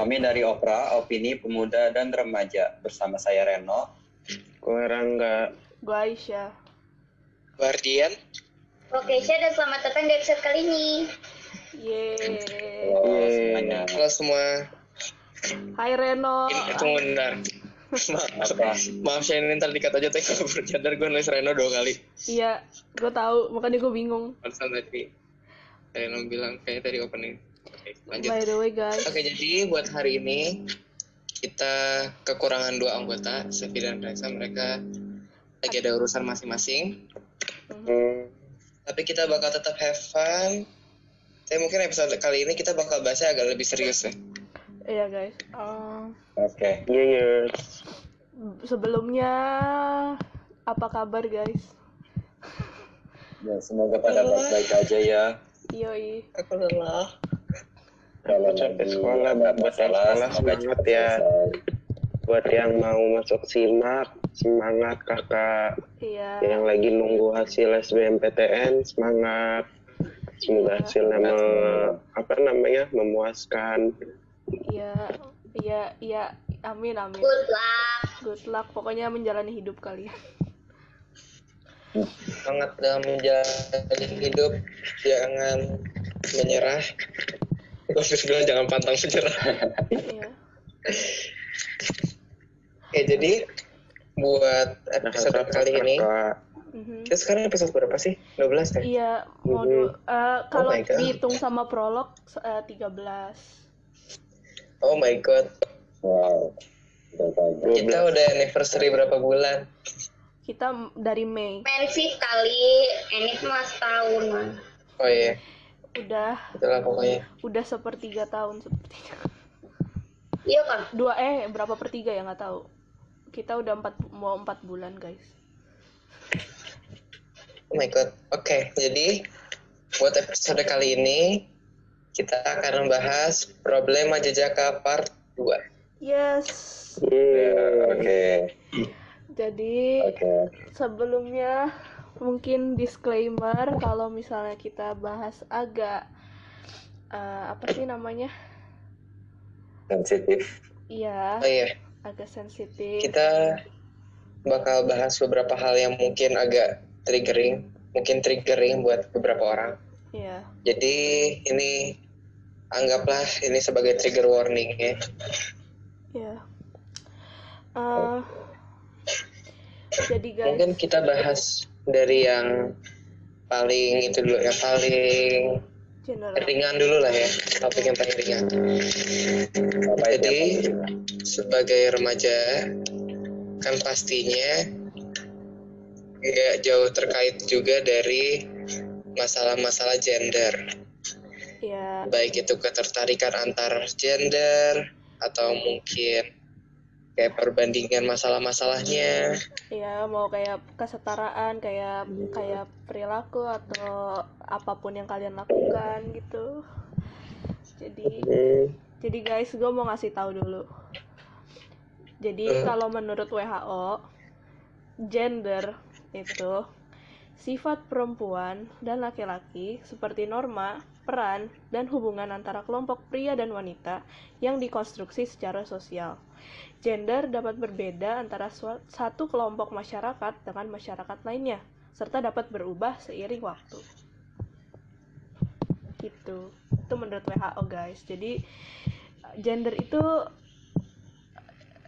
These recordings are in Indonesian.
Kami dari Opera, Opini Pemuda dan Remaja. Bersama saya Reno. Gue Rangga. Gue Aisyah. Guardian. Oke, Syah dan selamat datang di episode kali ini. Yeay. Halo Yeay. semuanya. Halo semua. Hai Reno. Ini tunggu bentar. Maaf, Apa? maaf saya ini ntar dikat aja teh kalau bercadar gue nulis Reno dua kali. Iya, gue tahu. Makanya gue bingung. Pantesan tadi Reno bilang kayak tadi opening. Oke, lanjut. By the way guys. Oke, jadi buat hari ini kita kekurangan dua anggota, Sevi dan Reza. Mereka lagi ada urusan masing-masing. Hmm, Tapi kita bakal tetap have fun. Tapi mungkin episode kali ini kita bakal bahasnya agak lebih serius ya. Iya guys. Eh, Oke. iya, iya. sebelumnya apa kabar guys? Ya, semoga pada baik-baik aja ya. Yoi. Aku lelah. Kalau Capek lagi sekolah, ada buat sekolah semangat cepat ya. selesai. Buat yang mau masuk simak, semangat kakak. Iya. Yang lagi nunggu hasil SBMPTN, semangat. Semoga hasilnya me- apa namanya memuaskan. Iya. Iya, iya. Amin, amin. Good luck. Good luck. Pokoknya menjalani hidup kalian. Semangat dalam menjalani hidup, jangan menyerah. Gue harus bilang jangan pantang menyerah. Iya. Oke, jadi buat episode Kakak, kali ini. Mhm. kita sekarang episode berapa sih? 12 kan? Iya, mau du- eh, kalau God. dihitung sama prolog eh, 13. Oh my god, Wow. Kita udah anniversary berapa bulan? Kita dari Mei. Men sih kali, ini mah setahun mah. Oh iya, Udah itulah pokoknya. udah sepertiga tahun sepertiga. Iya kan? Dua eh berapa per tiga ya nggak tahu. Kita udah empat mau empat bulan guys. Oh my god. Oke, jadi buat episode kali ini kita akan membahas problema jejaka part 2. Yes. Yeay. Oke. Jadi Oke. sebelumnya mungkin disclaimer kalau misalnya kita bahas agak eh, apa sih namanya? Sensitif. Iya, Oh iya, agak sensitif. kita bakal bahas beberapa hal yang mungkin agak triggering, mungkin triggering buat beberapa orang. Iya. Jadi ini anggaplah ini sebagai trigger warning ya. Iya. Eh, jadi guys, Mungkin kita bahas dari yang paling itu dulu, yang paling general. ringan dulu lah ya, topik yang paling ringan. Jadi sebagai remaja kan pastinya nggak jauh terkait juga dari masalah-masalah gender, Iya. baik itu ketertarikan antar gender atau mungkin kayak perbandingan masalah-masalahnya. Iya, mau kayak kesetaraan, kayak kayak perilaku atau apa pun yang kalian lakukan gitu. Jadi, Hmm, jadi guys, gue mau ngasih tahu dulu. Jadi Eh. kalau menurut WHO, gender itu sifat perempuan dan laki-laki seperti norma, peran, dan hubungan antara kelompok pria dan wanita yang dikonstruksi secara sosial. Gender dapat berbeda antara satu kelompok masyarakat dengan masyarakat lainnya, serta dapat berubah seiring waktu. Gitu. Itu menurut WHO, guys. Jadi gender itu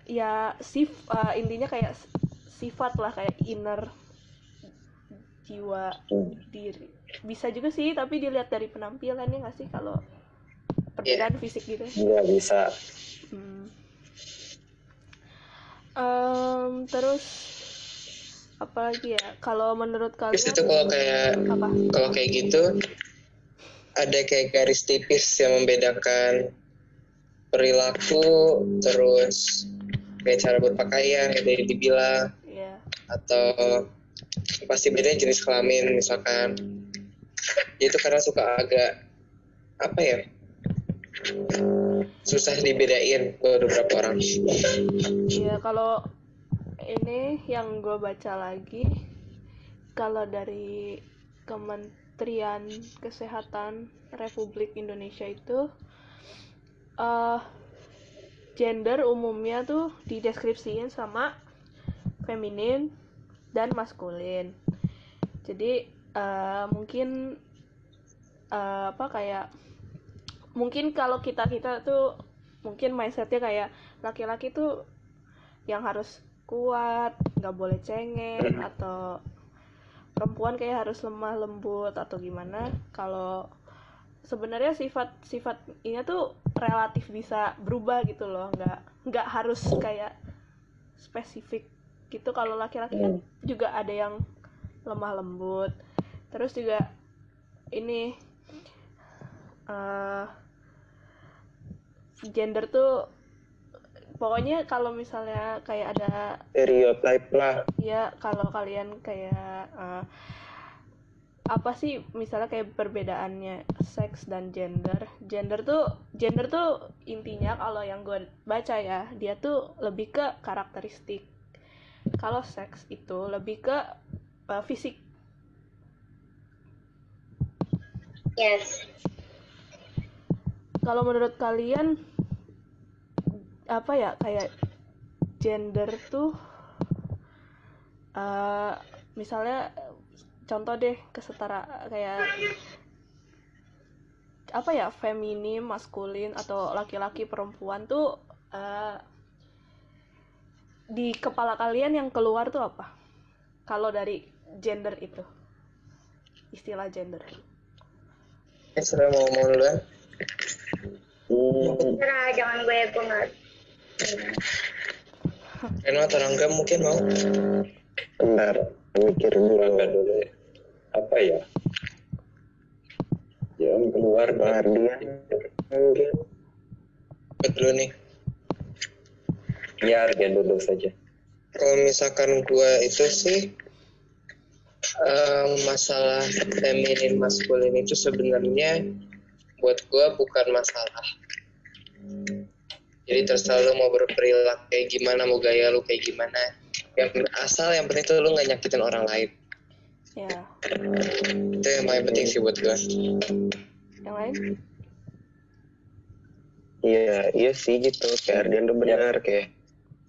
ya sif eh, intinya kayak sifat lah kayak inner jiwa Hmm. diri bisa juga sih tapi dilihat dari penampilannya nggak sih kalau perbedaan fisik gitu Nggak bisa. Hmm. Em, terus apa lagi ya? Kalau menurut kalian Terus itu kalau kayak apa? kalau kayak gitu ada kayak garis tipis yang membedakan perilaku terus kayak cara berpakaian kayak tadi dibilang ya atau pasti bedanya jenis kelamin misalkan. Itu karena suka agak apa ya susah dibedain beberapa orang ya kalau ini yang gue baca lagi kalau dari Kementerian Kesehatan Republik Indonesia itu eh gender umumnya tuh dideskripsiin sama feminin dan maskulin. Jadi eh, mungkin eh, apa kayak mungkin kalau kita kita tuh mungkin mindsetnya kayak laki-laki tuh yang harus kuat, nggak boleh cengeng atau perempuan kayak harus lemah lembut atau gimana. Kalau sebenarnya sifat sifat ini tuh relatif bisa berubah gitu loh, nggak nggak harus kayak spesifik gitu. Kalau laki-laki kan juga ada yang lemah lembut, terus juga ini eh gender tuh pokoknya kalau misalnya kayak ada stereotype lah. Ya kalau kalian kayak eh, apa sih misalnya kayak perbedaannya seks dan gender? Gender tuh gender tuh intinya kalau yang gue baca ya dia tuh lebih ke karakteristik. Kalau seks itu lebih ke eh, fisik. Yes. kalau menurut kalian apa ya kayak gender tuh eh, misalnya contoh deh kesetara kayak apa ya feminim maskulin atau laki-laki perempuan tuh eh, di kepala kalian yang keluar tuh apa kalau dari gender itu istilah gender Eh, mau ngomong duluan. hmm, Nah, jangan gue gue. Reno atau Rangga mungkin mau? bentar mikir dulu Rangga dulu ya. Apa ya? Ya, keluar Guardian mungkin Buat dulu nih. Ya, Argen dulu saja. Kalau misalkan gua itu sih em, masalah feminin maskulin itu sebenarnya buat gua bukan masalah. Jadi terserah lu mau berperilaku kayak gimana, mau gaya lu kayak gimana. Yang asal yang penting tuh lu gak nyakitin orang lain. ya Itu yang paling penting sih buat gua. yang lain iya iya sih gitu kayak Ardian tuh benar kayak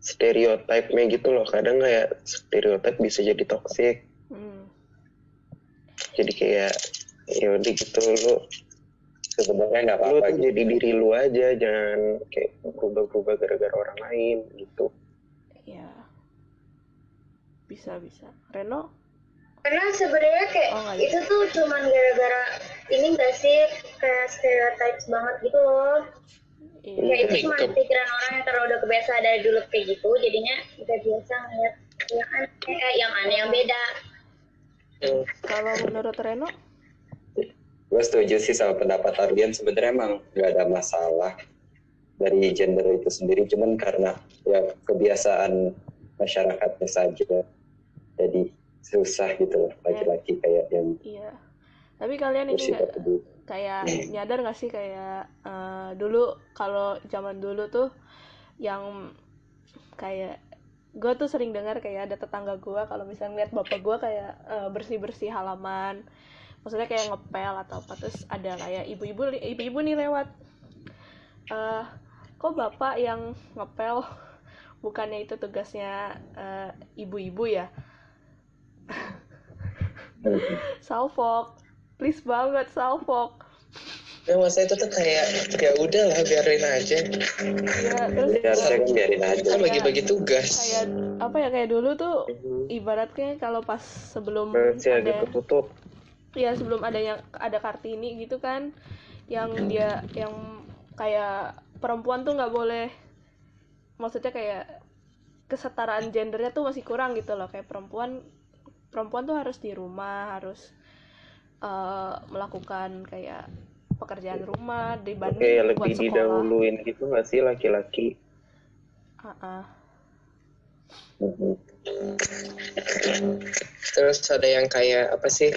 stereotipnya gitu loh kadang kayak stereotip bisa jadi toxic hmm. jadi kayak ya udah gitu lu Sebenarnya nggak lu apa-apa tuh gitu. jadi diri lu aja jangan kayak berubah-berubah gara-gara orang lain gitu. Ya bisa bisa. Reno? Karena sebenarnya kayak Oh, itu tuh cuman gara-gara ini gak sih? Kayak stereotype banget gitu loh. iya. Ya itu cuma pikiran orang yang terlalu udah kebiasaan dari dulu kayak gitu, jadinya udah biasa ngeliat yang aneh, eh, yang aneh yang beda. Hmm. kalau menurut Reno Gue setuju sih sama pendapat Argen. Sebenarnya emang nggak ada masalah dari gender itu sendiri. Cuman karena ya kebiasaan masyarakatnya saja. Jadi susah gitu loh laki-laki kayak yang iya tapi kalian ini lebih kayak nyadar nggak sih kayak eh, dulu kalau zaman dulu tuh yang kayak gue tuh sering dengar kayak ada tetangga gue kalau misalnya ngeliat bapak gue kayak bersih bersih halaman maksudnya kayak ngepel atau apa terus ada kayak ibu-ibu ibu-ibu nih lewat. Eh kok bapak yang ngepel? Bukannya itu tugasnya eh, ibu-ibu ya? Salfok. Please banget salfok. Ya masa itu tuh kayak ya udah lah biarin aja. ya terus ya kan biarin aja. Kan bagi-bagi tugas. kayak apa ya kayak dulu tuh ibaratnya kalau pas sebelum Masih ada ketutup ya sebelum ada yang ada kartini gitu kan yang dia yang kayak perempuan tuh nggak boleh maksudnya kayak kesetaraan gendernya tuh masih kurang gitu loh kayak perempuan perempuan tuh harus di rumah harus eh, melakukan kayak pekerjaan rumah dibanding kayak buat lebih sekolah didahuluin gitu nggak sih laki-laki ah. Mhm. Terus ada yang kayak apa sih?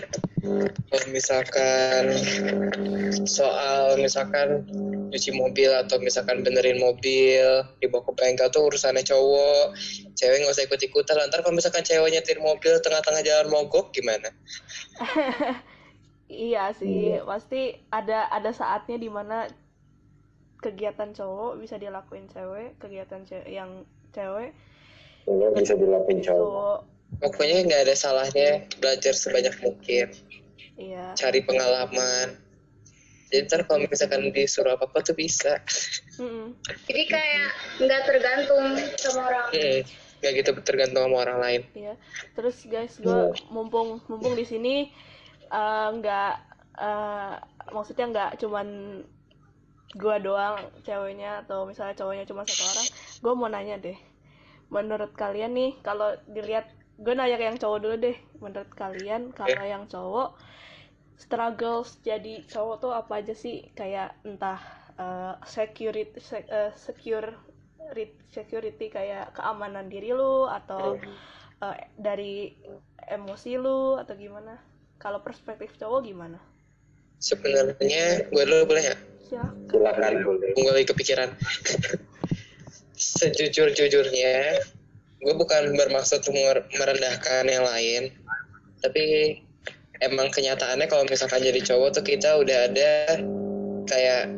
Misalkan soal misalkan cuci mobil atau misalkan benerin mobil dibawa ke bengkel tuh urusannya cowok, cewek nggak usah ikut ikutan. Ntar kalau misalkan cewek nyetir mobil tengah-tengah jalan mogok gimana? Iya sih, pasti ada ada saatnya di mana kegiatan cowok bisa dilakuin cewek kegiatan cewek yang cewek Cowok bisa dilakuin cowok. pokoknya nggak ada salahnya belajar sebanyak mungkin iya cari pengalaman jadi ntar kalau misalkan disuruh apa apa tuh bisa Mm-mm. Jadi kayak nggak tergantung sama orang. Hmm, nggak gitu tergantung sama orang lain Iya. Terus guys, gue mumpung mumpung di sini eh, nggak eh, maksudnya nggak cuman gue doang ceweknya atau misalnya cowoknya cuma satu orang. Gue mau nanya deh, menurut kalian nih kalau dilihat gue nanya ke yang cowok dulu deh. Menurut kalian kalau yang cowok struggles jadi cowok tuh apa aja sih? Kayak entah eh, security sec- eh, secure ri- security kayak keamanan diri lu atau eh, dari emosi lu atau gimana? Kalau perspektif cowok gimana? sebenarnya gue dulu boleh ya Silakan. Gue lagi kepikiran sejujur jujurnya gue bukan bermaksud mer- merendahkan yang lain tapi emang kenyataannya kalau misalkan jadi cowok tuh kita udah ada kayak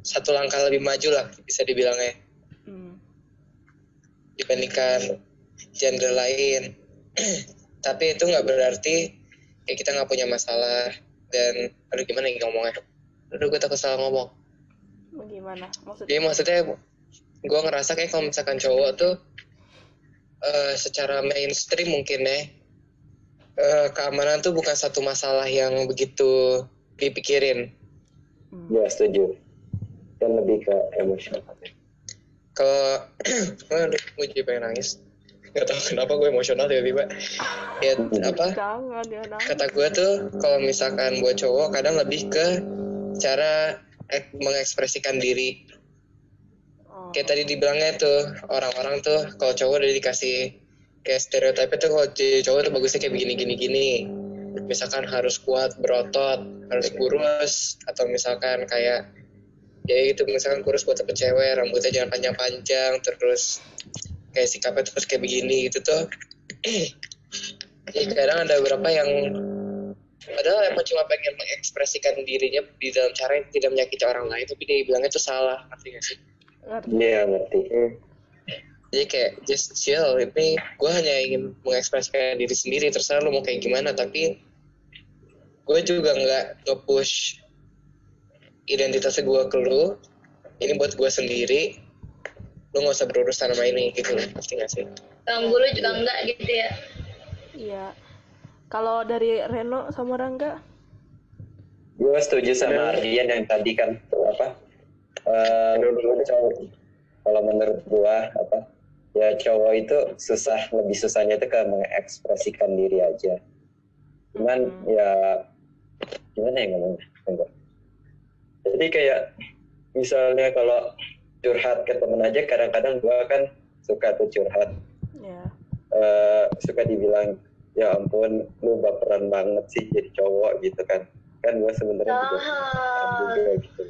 satu langkah lebih maju lah bisa dibilangnya Hmm. dibandingkan gender lain tapi itu nggak berarti kayak kita nggak punya masalah dan aduh gimana nih ngomongnya aduh gue takut salah ngomong Gimana? Maksudnya? Jadi maksudnya gue ngerasa kayak kalau misalkan cowok tuh eh, secara mainstream mungkin ya eh, keamanan tuh bukan satu masalah yang begitu dipikirin. Hmm. Ya setuju. Kan lebih ke emosional. Kalau aduh gue jadi pengen nangis. Gak tau kenapa gue emosional tiba-tiba. Ya apa? Jangan ya. Kata gue tuh kalau misalkan buat cowok kadang lebih ke cara ek- mengekspresikan diri. Kayak tadi dibilangnya tuh orang-orang tuh kalau cowok udah dikasih kayak stereotipnya tuh kalau jadi cowok tuh bagusnya kayak begini gini gini. Misalkan harus kuat berotot harus kurus atau misalkan kayak ya gitu misalkan kurus buat dapet cewek rambutnya jangan panjang-panjang terus kayak sikapnya terus kayak begini gitu tuh. Ya kadang ada beberapa yang padahal emang cuma pengen mengekspresikan dirinya di dalam cara yang tidak menyakiti orang lain tapi dia bilangnya itu salah gak sih Ngerti. Iya ngerti. jadi kayak just chill ini gue hanya ingin mengekspresikan diri sendiri terserah lu mau kayak gimana tapi gue juga nggak nge-push identitas gue ke lu ini buat gue sendiri lu nggak usah berurusan sama ini gitu ngerti gak sih Ganggu lu juga enggak gitu ya. Iya. Kalau dari Reno sama Rangga? Gue setuju sama Ardian yang tadi kan tuh eh, cowok, kalau menurut gua apa? Ya cowok itu susah lebih susahnya itu ke mengekspresikan diri aja. Cuman Hmm. ya gimana ya ngomongnya? Jadi kayak misalnya kalau curhat ke temen aja kadang-kadang gua kan suka tuh curhat Ya. eh, suka dibilang ya ampun lu baperan banget sih jadi cowok gitu kan kan gue sebenarnya juga baperan Ah, juga gitu.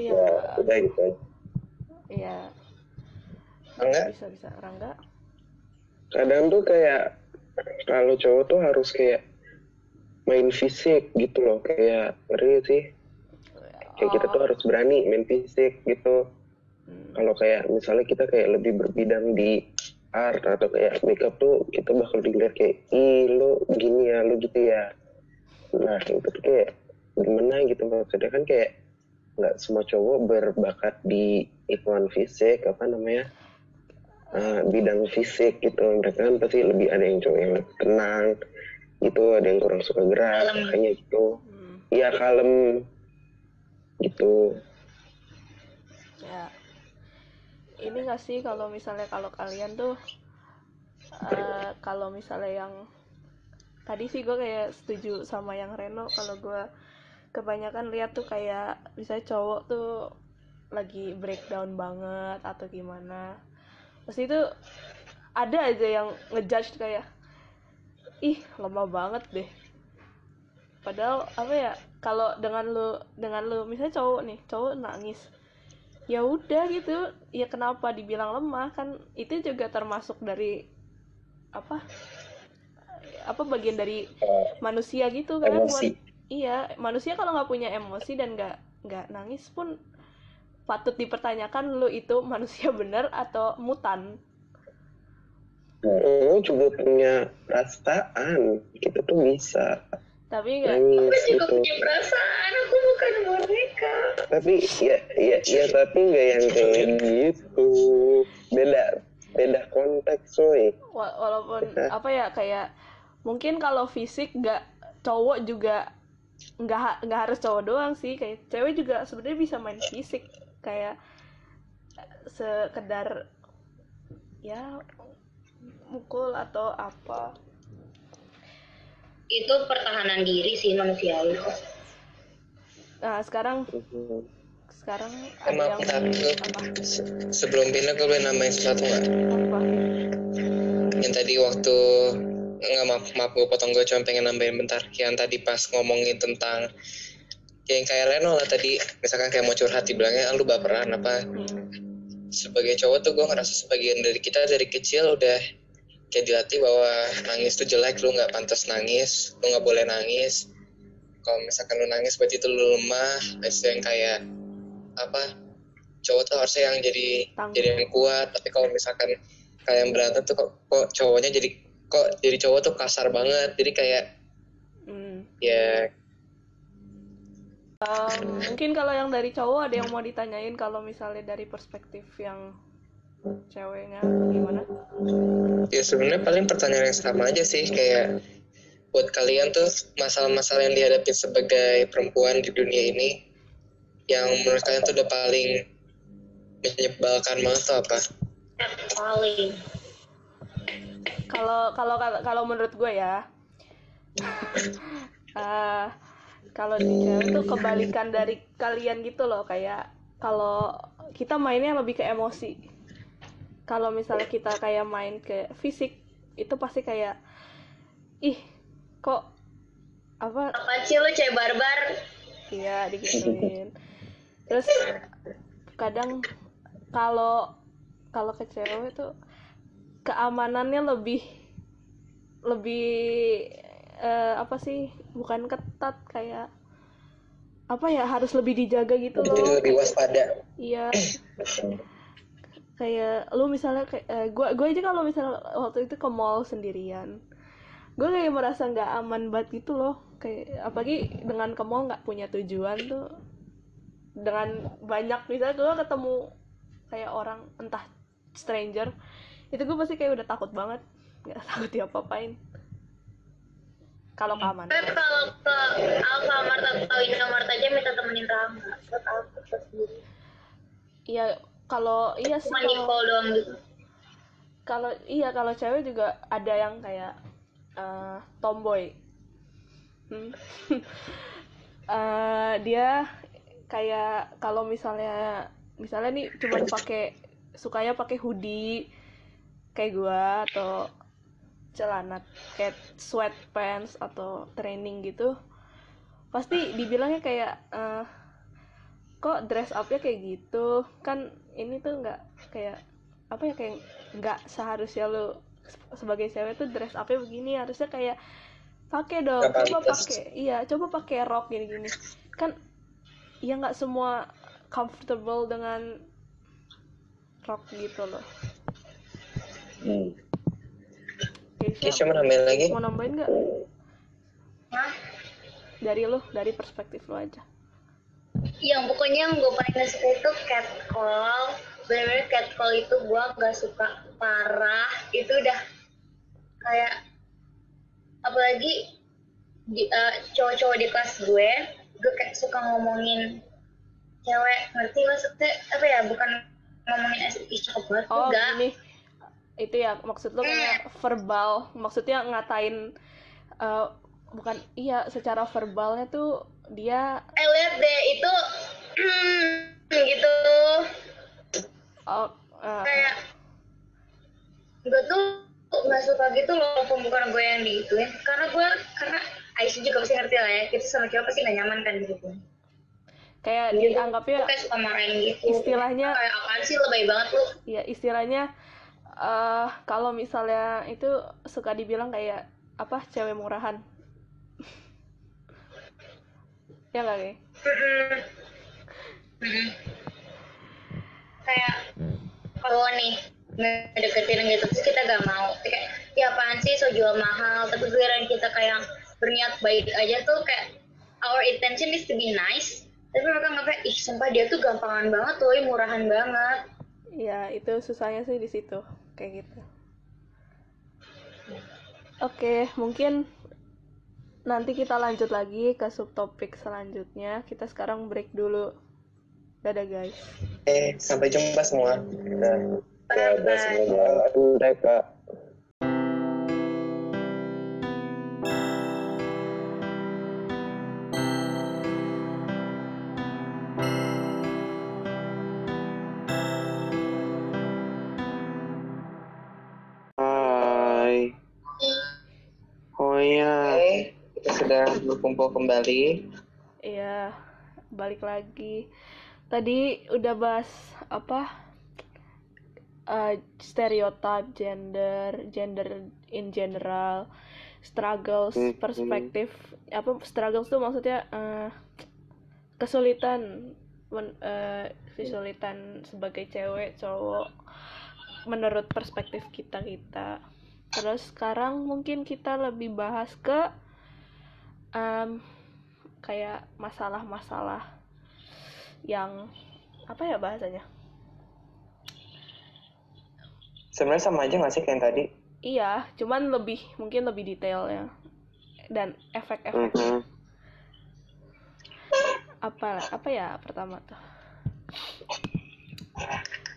Iya. ya udah gitu aja Iya. Rangga? Bisa bisa Rangga. kadang tuh kayak kalau cowok tuh harus kayak main fisik gitu loh kayak ngeri sih kayak kita tuh harus berani main fisik gitu Hmm. kalau kayak misalnya kita kayak lebih berbidang di art atau kayak makeup tuh kita bakal dilihat kayak ih lu gini ya lu gitu ya nah itu tuh kayak gimana gitu maksudnya kan kayak nggak semua cowok berbakat di ikuan fisik apa namanya eh, bidang fisik gitu mereka kan pasti lebih ada yang cowok yang tenang gitu ada yang kurang suka gerak Kalem. makanya gitu Hmm. iya kalem gitu Ya. Ini nggak sih kalau misalnya kalau kalian tuh eh, kalau misalnya yang tadi sih gue kayak setuju sama yang Reno kalau gue kebanyakan lihat tuh kayak misalnya cowok tuh lagi breakdown banget atau gimana. Terus itu ada aja yang ngejudge kayak ih lemah banget deh. Padahal apa ya kalau dengan lu dengan lu misalnya cowok nih cowok nangis ya udah gitu. Ya kenapa dibilang lemah? Kan itu juga termasuk dari apa apa bagian dari manusia gitu kan emosi. buat iya manusia kalau nggak punya emosi dan nggak nggak nangis pun patut dipertanyakan lu itu manusia bener atau mutan? Lo juga punya perasaan kita tuh bisa. Tapi nggak nangis Aku juga gitu. punya perasaan, aku bukan boneka. tapi ya ya ya tapi nggak yang kayak gitu. Beda beda konteks wa- walaupun apa ya kayak mungkin kalau fisik nggak cowok juga nggak nggak harus cowok doang sih kayak cewek juga sebenarnya bisa main fisik kayak sekedar ya mukul atau apa Itu pertahanan diri sih manusiawi. nah sekarang Mhm. sekarang ada maaf, yang bentar. apa Se- sebelum pindah gue boleh nambahin sesuatu nggak apa yang tadi waktu nggak maaf maaf gue potong gue cuma pengen nambahin bentar. Yang tadi pas ngomongin tentang yang kayak Leno lah tadi. Misalkan kayak mau curhat dibilangnya ah, lu baperan apa? Sebagai cowok tuh gue ngerasa sebagian dari kita dari kecil udah kayak dilatih bahwa nangis tuh jelek lu nggak pantas nangis lu nggak boleh nangis. Kalau misalkan lu nangis berarti itu lu lemah. Itu yang kayak apa cowok tuh harusnya yang jadi jadi yang kuat. Tapi kalau misalkan kalian berantem tuh kok, kok cowoknya jadi kok jadi cowok tuh kasar banget jadi kayak Hmm. ya Um, mungkin kalau yang dari cowok ada yang mau ditanyain kalau misalnya dari perspektif yang ceweknya gimana? ya sebenarnya paling pertanyaan yang sama aja sih kayak buat kalian tuh masalah-masalah yang dihadapi sebagai perempuan di dunia ini yang menurut kalian tuh udah paling menyebalkan banget tuh apa? Paling. Kalau kalau kalau menurut gue ya, eh, kalau di cewek tuh kebalikan dari kalian gitu loh kayak kalau kita mainnya lebih ke emosi. Kalau misalnya kita kayak main ke fisik itu pasti kayak ih kok apa Apa sih lu cewek barbar? Iya digituin. Terus kadang kalau kalau ke cewek tuh keamanannya lebih lebih eh, apa sih bukan ketat kayak apa ya harus lebih dijaga gitu Jadi loh. lebih waspada. Iya. kayak lu misalnya kayak eh, gua gue aja kalau misalnya waktu itu ke mall sendirian gue kayak merasa nggak aman banget gitu loh kayak apalagi dengan ke mall nggak punya tujuan tuh dengan banyak misalnya gue ketemu kayak orang entah stranger itu gue pasti kayak udah takut banget nggak takut diapa-apain kalau keamanan Kan kalau ke Alfamart atau Indomart aja minta temenin. Gue takut gue sendiri. iya kalau iya sih Cuma kalau doang gitu. kalau iya kalau cewek juga ada yang kayak eh, tomboy Hmm. Eh, dia kayak kalau misalnya misalnya nih cuman pakai sukanya pakai hoodie kayak gua atau celana kayak sweatpants atau training gitu pasti dibilangnya kayak eh, kok dress upnya kayak gitu? Kan ini tuh nggak kayak apa ya kayak nggak seharusnya lu sebagai cewek tuh dress upnya begini harusnya kayak pakai dong coba pakai iya coba pakai rok gini gini kan ya nggak semua comfortable dengan rok gitu loh Hmm. Keisha, Kisha mau nambahin lagi? mau nambahin nggak Hah? dari lu dari perspektif lu aja Yang pokoknya yang gue paling gak suka itu catcall. Bener-bener catcall itu gue gak suka parah. Itu udah kayak apalagi di, eh, cowok-cowok di kelas gue, gue kayak suka ngomongin cewek ngerti maksudnya apa ya bukan ngomongin ih cakep banget oh enggak gini itu ya maksud lu kayak verbal maksudnya ngatain eh, bukan iya secara verbalnya tuh dia eh lihat deh itu gitu. Oh, eh, kayak gue tuh nggak suka gitu loh bukan gue yang digituin karena gue karena Aisyah juga pasti ngerti lah ya kita sama cowok pasti gak nyaman kan gitu kayak Jadi, dianggapnya kayak suka marahin gitu. istilahnya kayak apaan sih lebay banget lu? Ya istilahnya eh kalau misalnya itu suka dibilang kayak apa cewek murahan. Ya nggak kayak kayak kalau nih ngedeketin gitu terus kita gak mau. Kayak ya apaan sih so jual mahal. Tapi giliran kita kayak berniat baik aja tuh kayak our intention is to be nice. Tapi mereka nggak kayak ih sumpah dia tuh gampangan banget tuh murahan banget. Ya itu susahnya sih di situ kayak gitu oke mungkin nanti kita lanjut lagi ke subtopik selanjutnya kita sekarang break dulu dadah guys Eh, sampai jumpa semua. Ada Bye-bye. semuanya. andai kak berkumpul kembali. Iya, balik lagi. Tadi udah bahas apa? eh stereotip gender, gender in general, struggles, Mhm. perspektif. Apa struggles tuh maksudnya eh, kesulitan men- eh, kesulitan sebagai cewek, cowok menurut perspektif kita-kita. Terus sekarang mungkin kita lebih bahas ke em, kayak masalah-masalah yang apa ya bahasanya? Sebenarnya sama aja nggak sih kayak yang tadi? Iya, cuman lebih mungkin lebih detail ya dan efek-efek Mhm. apa apa ya pertama tuh?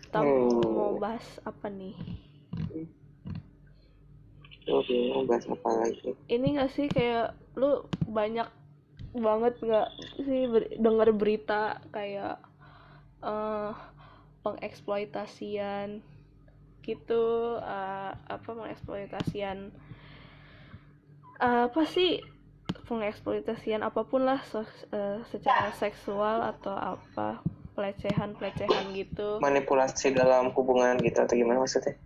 Kita Hmm. mau bahas apa nih? Lu bingung bahas apa lagi Ini gak sih kayak lu banyak banget nggak sih ber- denger berita kayak eh pengeksploitasian gitu eh, apa pengeksploitasian apa sih pengeksploitasian apa pun lah so- eh, secara seksual atau apa pelecehan pelecehan gitu Manipulasi dalam hubungan gitu atau gimana maksudnya?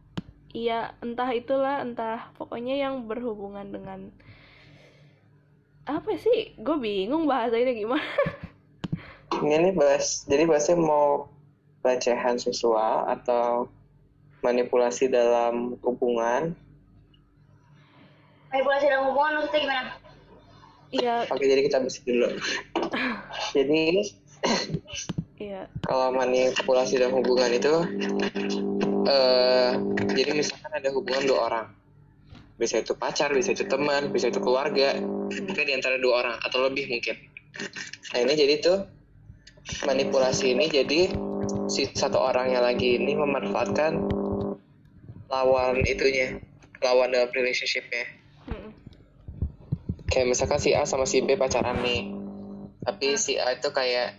Iya, entah itulah, entah pokoknya yang berhubungan dengan apa sih? Gue bingung bahasanya gimana. Ini nih bahas, jadi bahasnya mau pelecehan seksual atau manipulasi dalam hubungan. manipulasi dalam hubungan maksudnya gimana Iya, Oke, jadi kita bahas dulu. jadi iya, kalau manipulasi dalam hubungan itu, eh jadi misalkan ada hubungan dua orang, bisa itu pacar, bisa itu teman, bisa itu keluarga, itu di antara dua orang atau lebih mungkin. Nah ini jadi tuh manipulasi ini jadi si satu orang yang lagi ini memanfaatkan lawan itunya, lawan dalam relationshipnya. Kayak misalkan si A sama si B pacaran nih, tapi si A itu kayak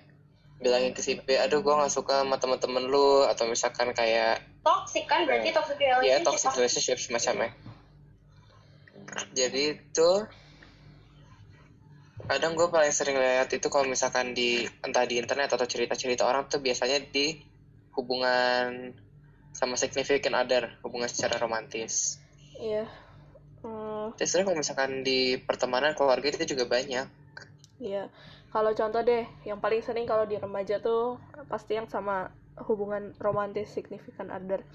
bilangin ke si B, aduh gue nggak suka sama temen-temen lu, atau misalkan kayak toxic kan berarti toxic ya relationship toxic relationship semacamnya jadi tuh kadang gue paling sering lihat itu kalau misalkan di entah di internet atau cerita-cerita orang tuh biasanya di hubungan sama significant other hubungan secara romantis iya. Hmm, terus kalau misalkan di pertemanan keluarga itu juga banyak iya. Kalau contoh deh, yang paling sering kalau di remaja tuh pasti yang sama hubungan romantis significant other.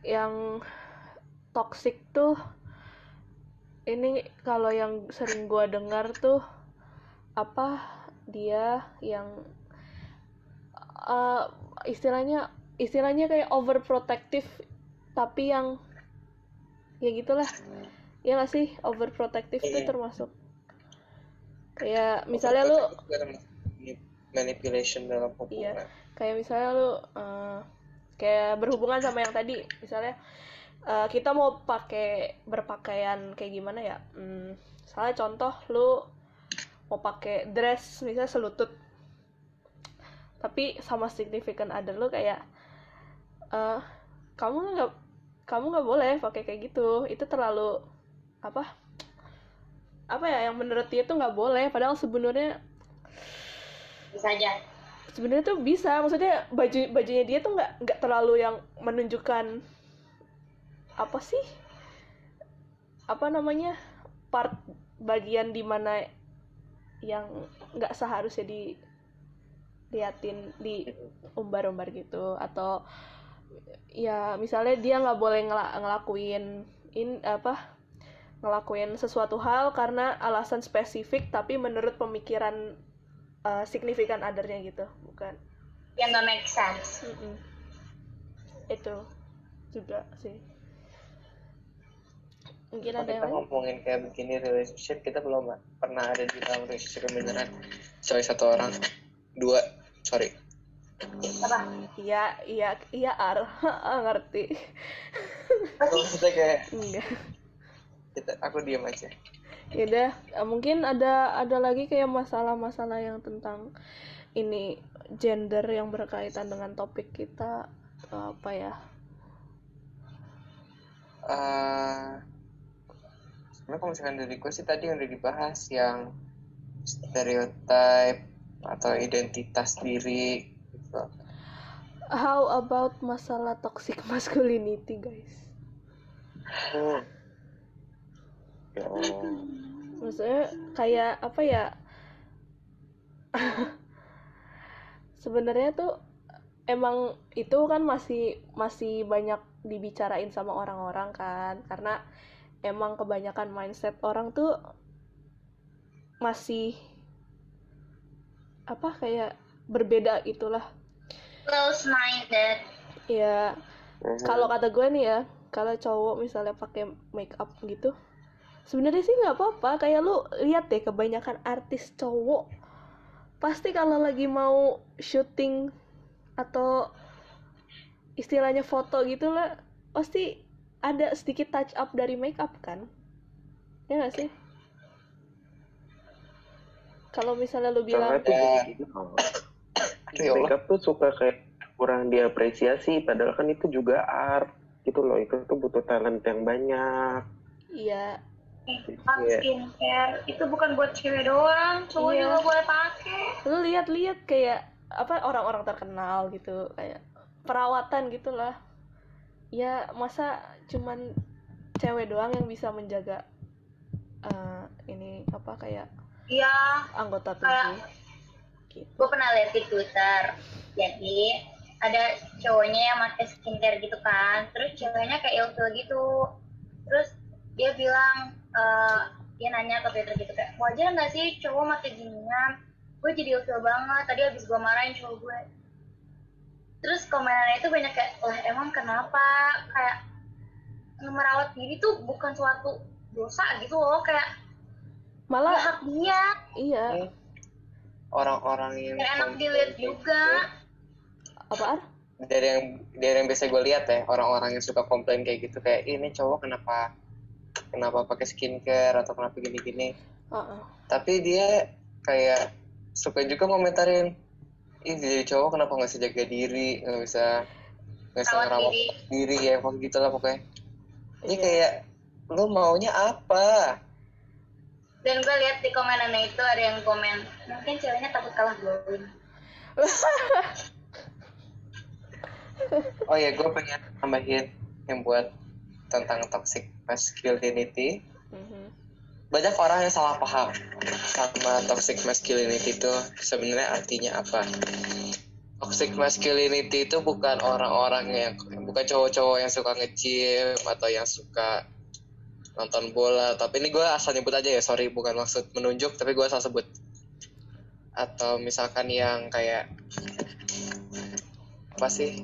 Yang toxic tuh ini kalau yang sering gua dengar tuh apa dia yang eh, istilahnya istilahnya kayak overprotective tapi yang ya gitulah. Ya nggak sih? Overprotective tuh Iya. termasuk. Kayak misalnya lu Itu manipulation dalam hubungan. Kayak misalnya lu eh, kayak berhubungan sama yang tadi. Misalnya eh, kita mau pakai berpakaian kayak gimana ya? Hmm, misalnya contoh lu mau pakai dress misalnya selutut. Tapi sama significant other lu kayak eh kamu nggak kamu nggak boleh pakai kayak gitu. Itu terlalu apa? Apa ya yang menurut dia tuh nggak boleh. Padahal sebenarnya bisa aja. sebenarnya tuh bisa. Maksudnya baju bajunya dia tuh nggak nggak terlalu yang menunjukkan apa sih? Apa namanya? Part bagian di mana yang nggak seharusnya di liatin di umbar-umbar gitu. Atau ya misalnya dia nggak boleh ngela- ngelakuin in apa ngelakuin sesuatu hal karena alasan spesifik tapi menurut pemikiran uh, signifikan othernya gitu bukan? Yang nggak make sense. Mm-mm. itu juga sih mungkin ada yang kita lain? ngomongin kayak begini relationship kita belum pernah ada di dalam relationship yang beneran? Coy satu orang. Dua. Sorry. Apa? Iya iya iya ar. Ngerti. Maksudnya kayak enggak. Kita aku diam aja. Yaudah, eh, mungkin ada ada lagi kayak masalah-masalah yang tentang ini gender yang berkaitan dengan topik kita apa ya? Eh, sebenarnya kalau misalkan dari gue sih tadi yang udah dibahas yang stereotype atau identitas diri gitu. How about masalah toxic masculinity, guys? Hmm. Ya Allah. Maksudnya kayak apa ya? Sebenarnya tuh emang itu kan masih masih banyak dibicarain sama orang-orang kan karena emang kebanyakan mindset orang tuh masih apa kayak berbeda itulah. Close minded. Ya kalau kata gue nih ya kalau cowok misalnya pakai make up gitu sebenarnya sih nggak apa-apa. Kayak lu lihat deh kebanyakan artis cowok pasti kalau lagi mau syuting atau istilahnya foto gitu lah pasti ada sedikit touch up dari make up kan ya nggak sih kalau misalnya lu bilang Ya. jadi gitu. Ya. Makeup tuh suka kayak kurang diapresiasi, padahal kan itu juga art gitu loh. Itu tuh butuh talent yang banyak. iya Makeup, Iya. skincare itu bukan buat cewek doang cowok Iya. juga boleh pakai lu lihat-lihat kayak apa orang-orang terkenal gitu kayak perawatan gitulah ya masa cuman cewek doang yang bisa menjaga eh, ini apa kayak iya. anggota tubuh gitu. gue pernah lihat di Twitter. Jadi ada cowoknya yang pakai skincare gitu kan. Terus ceweknya kayak ilfil gitu. Terus dia bilang eh, dia nanya ke Twitter gitu kayak wajar nggak sih cowok pakai ginian? Gue jadi ilfil banget. Tadi habis gue marahin cowok gue terus komenannya itu banyak kayak lah emang kenapa? Kayak merawat diri tuh bukan suatu dosa gitu loh kayak ya malah hak dia. Iya. Hmm. orang-orang yang kayak enak dilihat juga. Apaan? Dari yang dari yang biasa gue lihat ya orang-orang yang suka komplain kayak gitu kayak ini cowok kenapa kenapa pakai skincare atau kenapa gini-gini? Heeh. tapi dia kayak suka juga komentarin ih jadi cowok kenapa nggak bisa jaga diri nggak bisa nggak bisa Rawat ngerawat diri. diri ya pokoknya gitu lah pokoknya ini Iya. kayak lu maunya apa dan gue lihat di komenannya itu ada yang komen mungkin ceweknya takut kalah glowing oh ya gue pengen tambahin yang buat tentang toxic masculinity Mhm. Banyak orang yang salah paham sama toxic masculinity itu. Sebenarnya artinya apa? Toxic masculinity itu bukan orang-orang yang bukan cowok-cowok yang suka nge-gym atau yang suka nonton bola. Tapi ini gue asal nyebut aja ya sorry bukan maksud menunjuk tapi gue asal sebut. Atau misalkan yang kayak apa sih?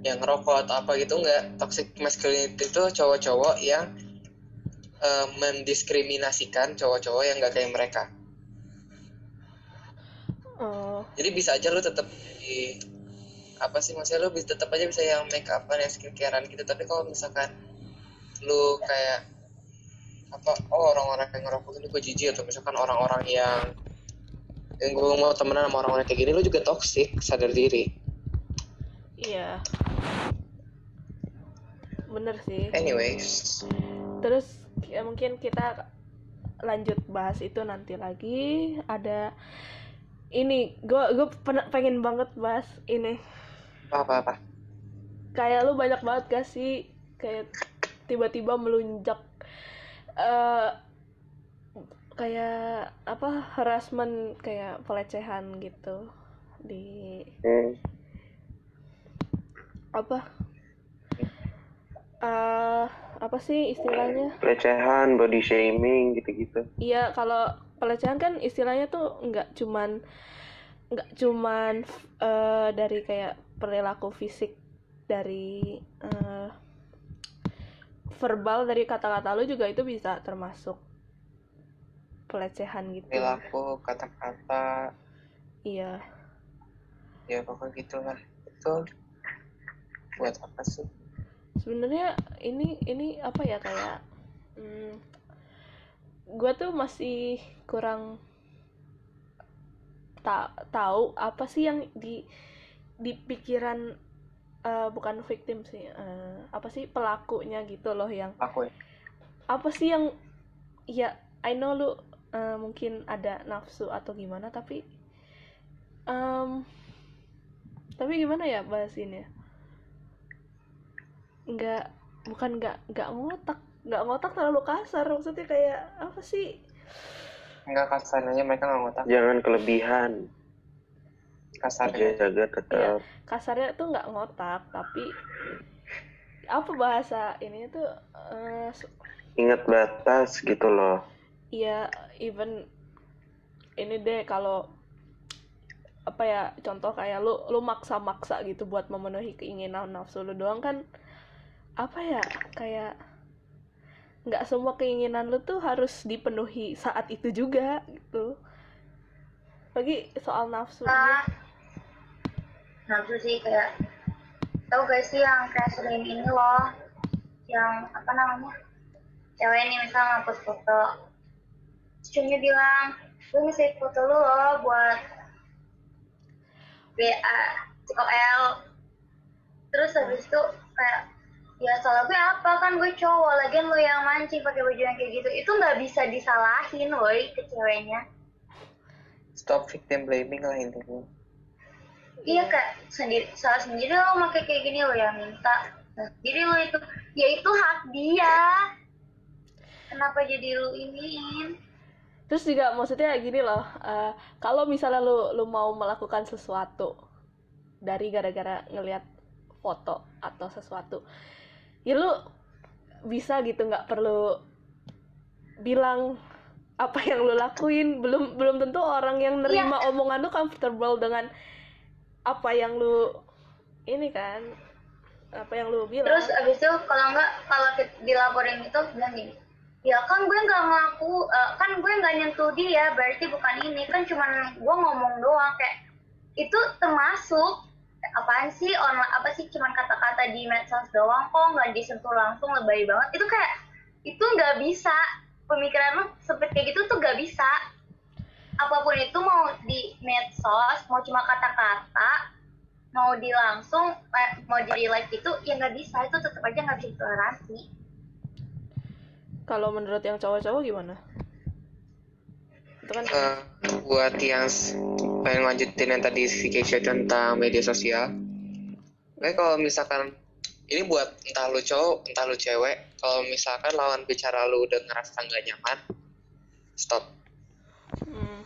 Yang ngerokok atau apa gitu enggak toxic masculinity itu cowok-cowok yang eh, mendiskriminasikan cowok-cowok yang nggak kayak mereka. Oh, jadi bisa aja lu tetap di apa sih maksudnya lu bisa tetap aja bisa yang make upan yang skincarean gitu. Tapi kalau misalkan lu kayak apa oh orang-orang yang ngerokok ini gue jijik atau misalkan orang-orang yang yang gue mau temenan sama orang-orang kayak gini lu juga toxic sadar diri. Iya. Bener sih. Anyways. Terus ya mungkin kita lanjut bahas itu nanti lagi. Ada ini gue gue pengen banget bahas ini. Apa apa apa? Kayak lu banyak banget gak sih? Kayak tiba-tiba melunjak eh kayak apa harassment kayak pelecehan gitu di Hmm. apa apa sih istilahnya Pelecehan, body shaming gitu-gitu. Iya, kalau pelecehan kan istilahnya tuh nggak cuman nggak cuman eh, dari kayak perilaku fisik dari eh, verbal dari kata-kata lu juga itu bisa termasuk pelecehan gitu. perilaku kata-kata Iya. ya pokoknya gitulah itu buat apa sih Sebenarnya ini ini apa ya kayak hmm, gua tuh masih kurang tak tahu apa sih yang di di pikiran eh, bukan victim sih eh, apa sih pelakunya gitu loh yang aku ya? apa sih yang ya I know lu eh, mungkin ada nafsu atau gimana tapi em, tapi gimana ya bahasinnya nggak bukan nggak nggak ngotak nggak ngotak terlalu kasar maksudnya kayak apa sih enggak kasarnya mereka nggak ngotak Jangan kelebihan. kasarnya Jaga tetap. kasarnya tuh nggak ngotak tapi apa bahasa ini tuh eh, su- Ingat batas gitu loh. ya even ini deh kalau apa ya contoh kayak lu lu maksa-maksa gitu buat memenuhi keinginan nafsu lu doang kan apa ya kayak nggak semua keinginan lu tuh harus dipenuhi saat itu juga gitu. Lagi soal nafsu. Ah nafsu sih kayak tau gak sih yang kayak sering ini loh yang apa namanya cewek nih misal ngapus foto. Cowoknya bilang gue nge-save foto lu loh buat BA COL terus habis itu kayak ya salah gue apa kan gue cowok lagian lo yang mancing pakai baju yang kayak gitu itu nggak bisa disalahin woi ke ceweknya stop victim blaming lah intinya Iya kak, sendiri salah sendiri lo pakai kayak gini lo yang minta. Nah, jadi lo itu, ya itu hak dia. Kenapa jadi lo iniin? terus juga maksudnya gini loh eh, kalau misalnya lu lu mau melakukan sesuatu dari gara-gara ngelihat foto atau sesuatu ya lu bisa gitu nggak perlu bilang apa yang lu lakuin. Belum belum tentu orang yang nerima omongan lu comfortable dengan apa yang lu ini kan apa yang lu bilang. Terus abis itu kalau nggak kalau dilaporin itu bilang gini, ya kan gue nggak ngaku, eh, kan gue nggak nyentuh dia, berarti bukan ini, kan cuman gue ngomong doang kayak itu termasuk apaan sih? Online apa sih? Cuman kata-kata di medsos doang kok nggak disentuh langsung lebay banget. Itu kayak itu nggak bisa. Pemikiran lo seperti kayak gitu tuh nggak bisa. Apa pun itu mau di medsos mau cuma kata-kata mau di langsung eh, mau jadi live itu ya nggak bisa. Itu tetap aja nggak bisa ditoleransi. Kalau menurut yang cowok-cowok gimana? Itu kan Eh, buat yang pengen lanjutin yang tadi Vicky share tentang media sosial? Oke kalau misalkan ini buat entah lu cowok entah lu cewek kalau misalkan lawan bicara lu udah ngerasa nggak nyaman stop. Hmm,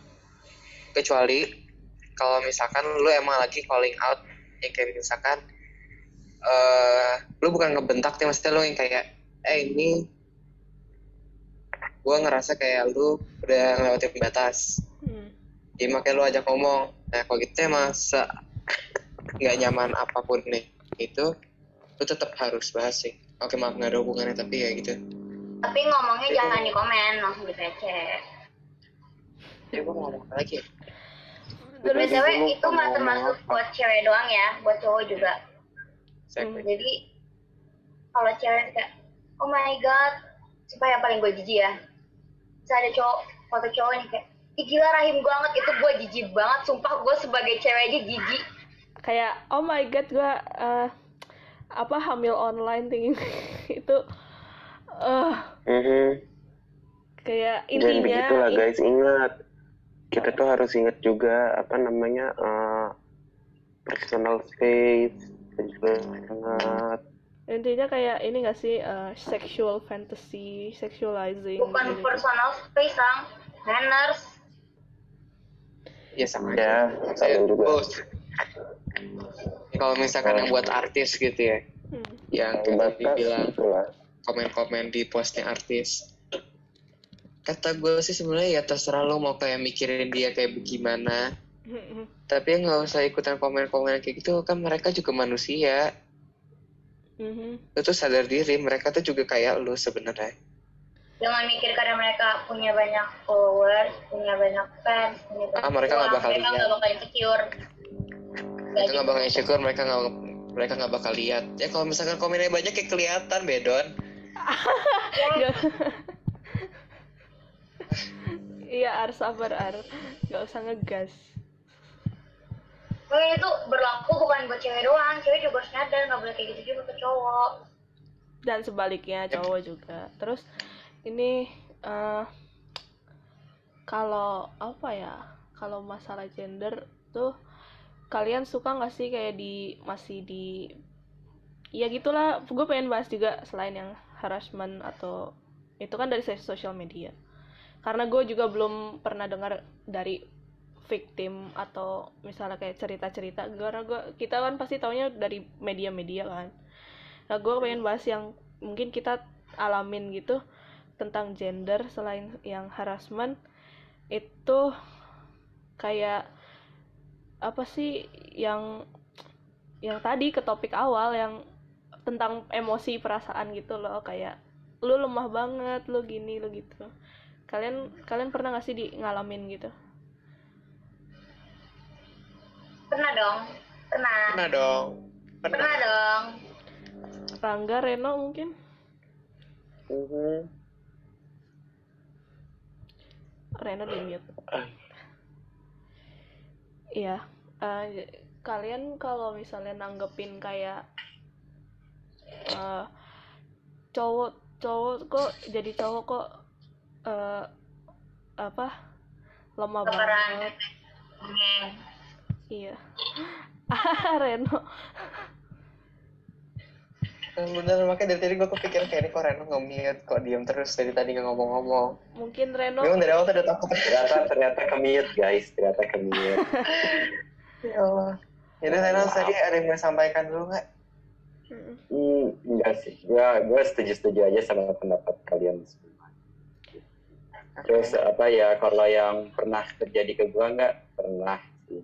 kecuali kalau misalkan lu emang lagi calling out ya kayak misalkan eh lu bukan ngebentak nih maksudnya lu yang kayak eh ini gue ngerasa kayak lu udah ngelewatin batas. Jadi makanya lu ajak ngomong nah kalau gitu emang se nggak nyaman apa pun nih? Itu lu tetap harus bahas sih. Oke maaf nggak ada hubungannya tapi ya gitu. Tapi ngomongnya jangan di komen langsung di PC ya gue mau ngomong apa lagi. Ya? Terus- btw itu nggak termasuk buat cewek doang ya buat cowok juga. Saya- Hmm. jadi kalau cewek kayak oh my god supaya paling gue jijik ya. Bisa ada cowok foto cowok nih kayak Ih, gila rahim gue banget itu gue jijik banget. Sumpah gue sebagai cewek aja jijik. Kayak oh my god gue eh, apa hamil online thinking itu eh Mhm. kayak Jangan intinya begitulah guys, ingat. Kita tuh harus ingat juga apa namanya eh, personal space. Dan juga ingat. Intinya kayak ini gak sih eh, sexual fantasy sexualizing bukan gitu. personal space sang. Manners ya sama Ya, aja saya juga. both kalau misalkan yang buat artis gitu ya Hmm. yang dibilang itulah. komen-komen di postnya artis kata gue sih sebenarnya ya terserah lo mau kayak mikirin dia kayak bagaimana Hmm. tapi nggak usah ikutan komen-komen kayak gitu kan mereka juga manusia Mhm. lo tuh sadar diri mereka tuh juga kayak lo sebenarnya Jangan mikir karena mereka punya banyak followers, punya banyak fans, punya Ah, banyak mereka nggak bakal mereka lihat. nggak bakal insecure. mereka nggak bakal insecure mereka nggak mereka nggak bakal lihat ya kalau misalkan komennya banyak kayak kelihatan bedon Gak- Iya, Ar sabar Ar. Gak usah ngegas. Pokoknya itu berlaku bukan buat cewek doang, cewek juga harus nyadar nggak boleh kayak gitu juga ke cowok. Dan sebaliknya cowok juga. Terus ini eh kalau apa ya? Kalau masalah gender tuh kalian suka nggak sih kayak di masih di ya gitulah gue pengen bahas juga selain yang harassment atau itu kan dari sosial media karena gue juga belum pernah dengar dari victim atau misalnya kayak cerita-cerita karena gue kita kan pasti taunya dari media-media kan nah gue pengen bahas yang mungkin kita alamin gitu tentang gender selain yang harassment itu kayak apa sih yang yang tadi ke topik awal yang tentang emosi perasaan gitu loh kayak lu lemah banget lu gini lu gitu kalian kalian pernah gak sih di ngalamin gitu Pernah dong, pernah. pernah dong Pernah pernah dong. Rangga Reno mungkin Mhm. Reno di mute. Iya eh, kalian kalau misalnya nanggepin kayak eh, cowok cowok kok jadi cowok kok eh, apa lemah banget. Iya. Ah Reno bener makanya dari tadi gue kepikiran kayak ini kok Reno nge-mute? Kok diem terus dari tadi nggak ngomong-ngomong? Mungkin Reno Memang dari awal tuh udah takut. Ternyata ternyata ke mute guys, ternyata ke mute. ya Allah. Jadi Reno tadi ada yang mau sampaikan dulu Mm, Hmm, enggak sih. Gua gua setuju-setuju aja sama pendapat kalian semua. Terus apa ya kalau yang pernah terjadi ke gua nggak? Pernah sih.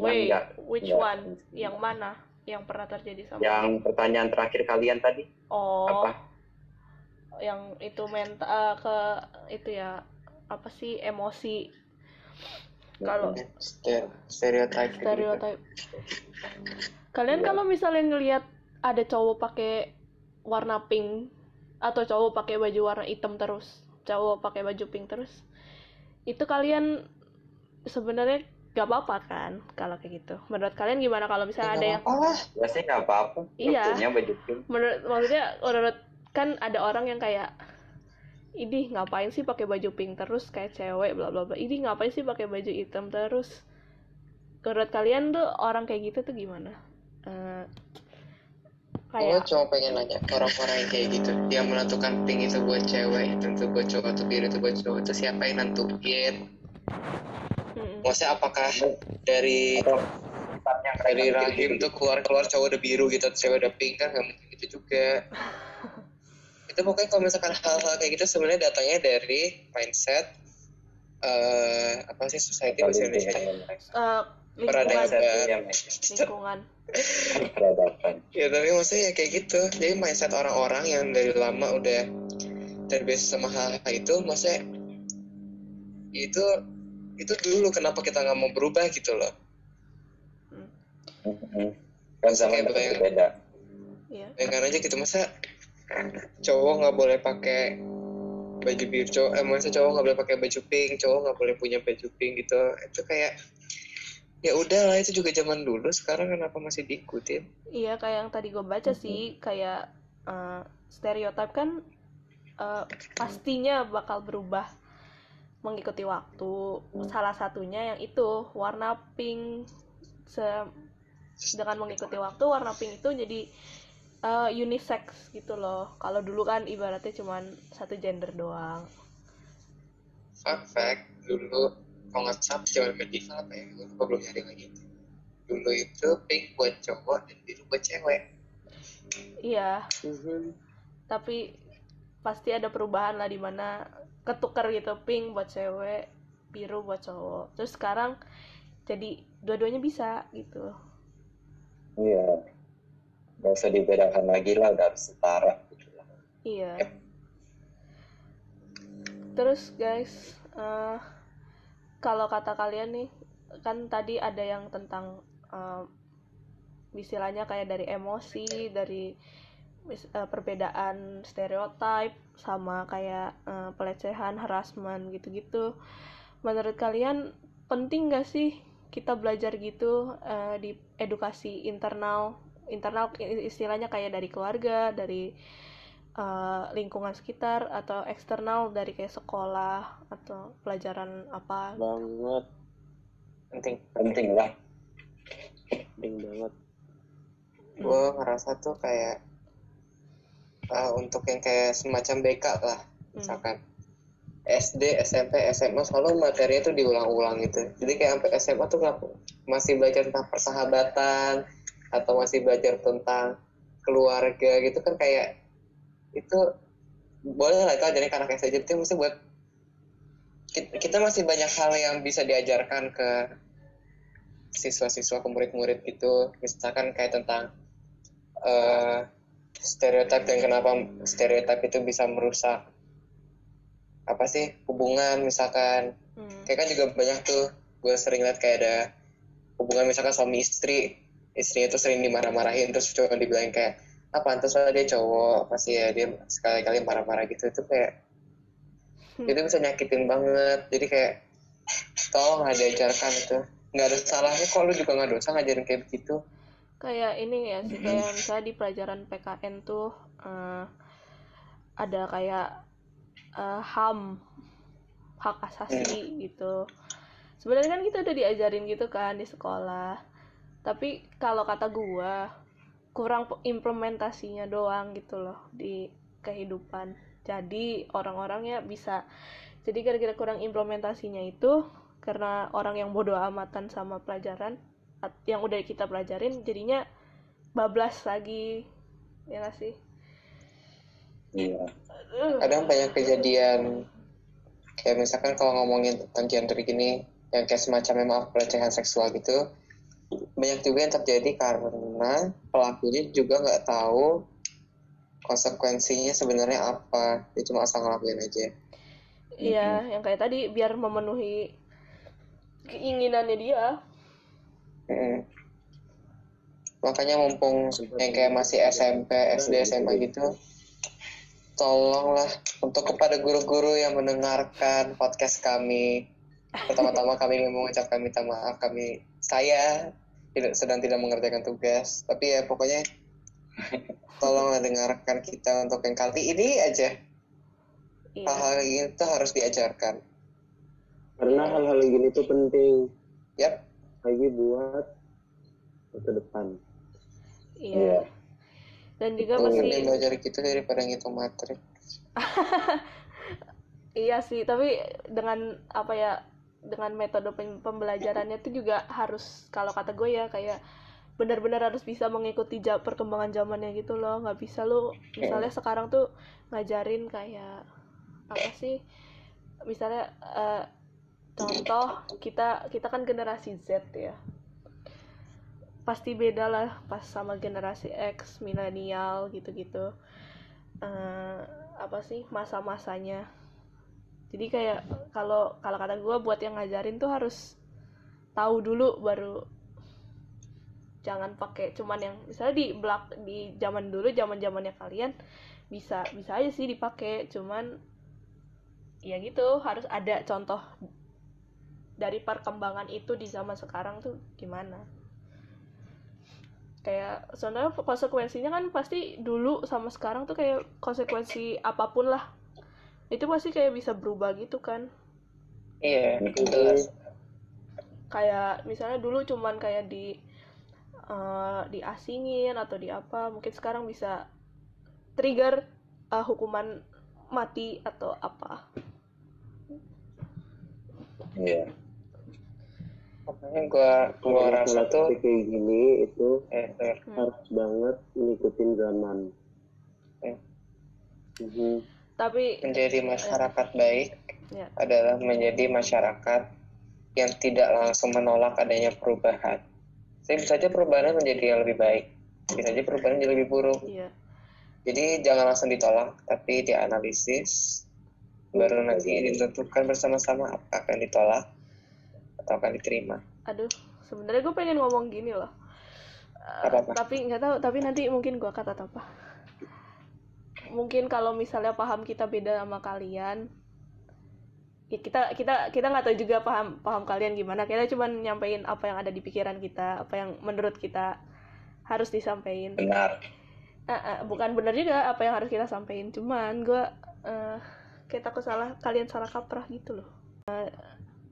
Wait nggak- which nggak- one? yang mana yang pernah terjadi sama Yang pertanyaan terakhir kalian tadi? Oh. Apa? yang itu mental ke itu ya apa sih emosi? Kalau Ster- stereotype gitu. stereotype. Kalian kalau misalnya ngelihat ada cowok pakai warna pink atau cowok pakai baju warna hitam terus cowok pakai baju pink terus itu kalian sebenarnya gak apa-apa kan kalau kayak gitu. Menurut kalian gimana kalau misalnya ada yang oh Ya sih nggak apa-apa. Iya. punya baju pink. menurut maksudnya menurut kan ada orang yang kayak ini ngapain sih pakai baju pink terus kayak cewek bla bla bla. Ini ngapain sih pakai baju hitam terus? Menurut kalian tuh orang kayak gitu tuh gimana? Eh, gue kayak cuma pengen nanya orang-orang yang kayak gitu. Yang menentukan pink itu buat cewek itu buat cowok atau biru itu buat cowok itu siapa yang nentuin maksudnya apakah dari dari kayak rahim gitu. tuh keluar keluar cowok udah biru gitu atau cewek udah pink kan nggak mungkin gitu juga. Itu pokoknya kalau misalkan hal-hal kayak gitu sebenarnya datangnya dari mindset eh apa sih society bahasa Indonesia? eh, Peradaban. lingkungan lingkungan. Peradaban. ya tapi maksudnya ya kayak gitu. Jadi mindset orang-orang yang dari lama udah terbiasa sama hal, -hal itu maksudnya itu itu dulu kenapa kita nggak mau berubah gitu loh. Mhm. Kan tetap bayang- beda. ya ya kan aja gitu masa cowok nggak boleh pakai baju biru cowok eh maksudnya cowok nggak boleh pakai baju pink cowok nggak boleh punya baju pink gitu. Itu kayak ya udah lah itu juga zaman dulu sekarang kenapa masih diikutin? Iya kayak yang tadi gue baca sih kayak eh, stereotip kan eh, pastinya bakal berubah mengikuti waktu. Salah satunya yang itu warna pink. Se- dengan mengikuti waktu warna pink itu jadi eh, unisex gitu loh. Kalau dulu kan ibaratnya cuman satu gender doang. Fun fact dulu kalau nggak salah zaman medieval apa ya gue lupa belum nyari lagi. Dulu itu pink buat cowok dan biru buat cewek. Iya. Mhm. tapi pasti ada perubahan lah di mana ketukar gitu pink buat cewek biru buat cowok terus sekarang jadi dua-duanya bisa gitu Iya. Gak usah dibedakan lagi lah, udah harus setara. gitu lah. iya terus guys eh, kalau kata kalian nih kan tadi ada yang tentang eh, istilahnya kayak dari emosi dari eh, perbedaan stereotip sama kayak eh, pelecehan harassment gitu-gitu. Menurut kalian penting gak sih kita belajar gitu eh, di edukasi internal? Internal istilahnya kayak dari keluarga dari eh, lingkungan sekitar atau eksternal dari kayak sekolah atau pelajaran apa banget. Penting. Penting lah. penting banget. Gue ngerasa tuh kayak uh, untuk yang kayak semacam BK lah misalkan SD, SMP, SMA selalu materinya tuh diulang-ulang gitu. Jadi kayak sampai SMA tuh nggak masih belajar tentang persahabatan atau masih belajar tentang keluarga gitu kan kayak itu boleh lah itu ajarin ke anak SD itu mesti buat kita, masih banyak hal yang bisa diajarkan ke siswa-siswa ke murid-murid gitu. Misalkan kayak tentang eh stereotip dan kenapa stereotip itu bisa merusak apa sih hubungan misalkan. Hmm. kayak kan juga banyak tuh gue sering lihat kayak ada hubungan misalkan suami istri istrinya tuh sering dimarah-marahin terus cuma dibilang kayak ah pantas lah dia cowok pasti ya dia sekali-kali marah-marah gitu. Itu kayak itu bisa nyakitin banget. Jadi kayak tolong lah diajarkan itu. Nggak ada salahnya kok lu juga nggak dosa ngajarin kayak begitu kayak ini ya sih kayak misalnya di pelajaran PKN tuh eh, ada kayak eh, HAM hak asasi gitu. Sebenarnya kan kita udah diajarin gitu kan di sekolah. Tapi kalau kata gua kurang implementasinya doang gitu loh di kehidupan. Jadi orang-orangnya bisa jadi gara-gara kurang implementasinya itu karena orang yang bodoh amatan sama pelajaran yang udah kita pelajarin jadinya bablas lagi. Ya nggak sih? Iya. Uh, kadang banyak kejadian kayak misalkan kalau ngomongin tentang gender gini yang kayak semacam memang pelecehan seksual gitu banyak juga yang terjadi karena pelakunya juga nggak tahu konsekuensinya sebenarnya apa. Dia cuma asal ngelakuin aja. Iya, yang kayak tadi biar memenuhi keinginannya dia. Makanya mumpung yang kayak masih SMP SD SMA gitu tolonglah untuk kepada guru-guru yang mendengarkan podcast kami. Pertama-tama kami mengucapkan minta maaf kami saya tidak sedang tidak mengerjakan tugas. Tapi ya pokoknya tolonglah dengarkan kita untuk yang kali ini aja. Iya. hal-hal ini tuh harus diajarkan. Karena hal-hal gini tuh penting. Yap lagi buat masa depan. Iya. Dan juga mending masih belajar gitu daripada ngitung materi iya sih, tapi dengan apa ya dengan metode pem- pembelajarannya itu juga harus kalau kata gue ya kayak benar-benar harus bisa mengikuti ja- perkembangan zamannya gitu loh. Nggak bisa lu misalnya sekarang tuh ngajarin kayak apa sih misalnya eh, contoh kita kita kan generasi Z ya. Pasti beda lah pas sama generasi X milenial gitu-gitu. Eh, apa sih masa-masanya. Jadi kayak kalau kalau kata gue buat yang ngajarin tuh harus tahu dulu baru jangan pakai cuman yang misalnya di belak di zaman dulu zaman zamannya kalian bisa bisa aja sih dipakai cuman ya gitu harus ada contoh dari perkembangan itu di zaman sekarang tuh gimana? Kayak soalnya konsekuensinya kan pasti dulu sama sekarang tuh kayak konsekuensi apa pun lah. Itu pasti kayak bisa berubah gitu kan? Iya jelas kayak misalnya dulu cuman kayak di eh, diasingin atau di apa mungkin sekarang bisa trigger eh, hukuman mati atau apa. Iya. Yang gua gua Kalau rasa tuh kayak gini itu eh, eh, Hmm. harus banget ngikutin zaman. Hmm. Mhm. Tapi menjadi masyarakat baik ya, adalah menjadi masyarakat yang tidak langsung menolak adanya perubahan. Jadi bisa aja perubahan menjadi yang lebih baik, bisa aja perubahan jadi lebih buruk. iya. Jadi jangan langsung ditolak, tapi dianalisis, baru nanti ditentukan bersama-sama apa akan ditolak atau akan diterima. Aduh, sebenarnya gue pengen ngomong gini loh. Eh, tapi nggak tahu, tapi nanti mungkin gue kata apa. Mungkin kalau misalnya paham kita beda sama kalian, ya kita kita kita nggak tahu juga paham paham kalian gimana. Kita cuma nyampein apa yang ada di pikiran kita, apa yang menurut kita harus disampaikan. benar Eh, eh, bukan benar juga apa yang harus kita sampaikan cuman gue eh kayak takut salah kalian salah kaprah gitu loh Eh,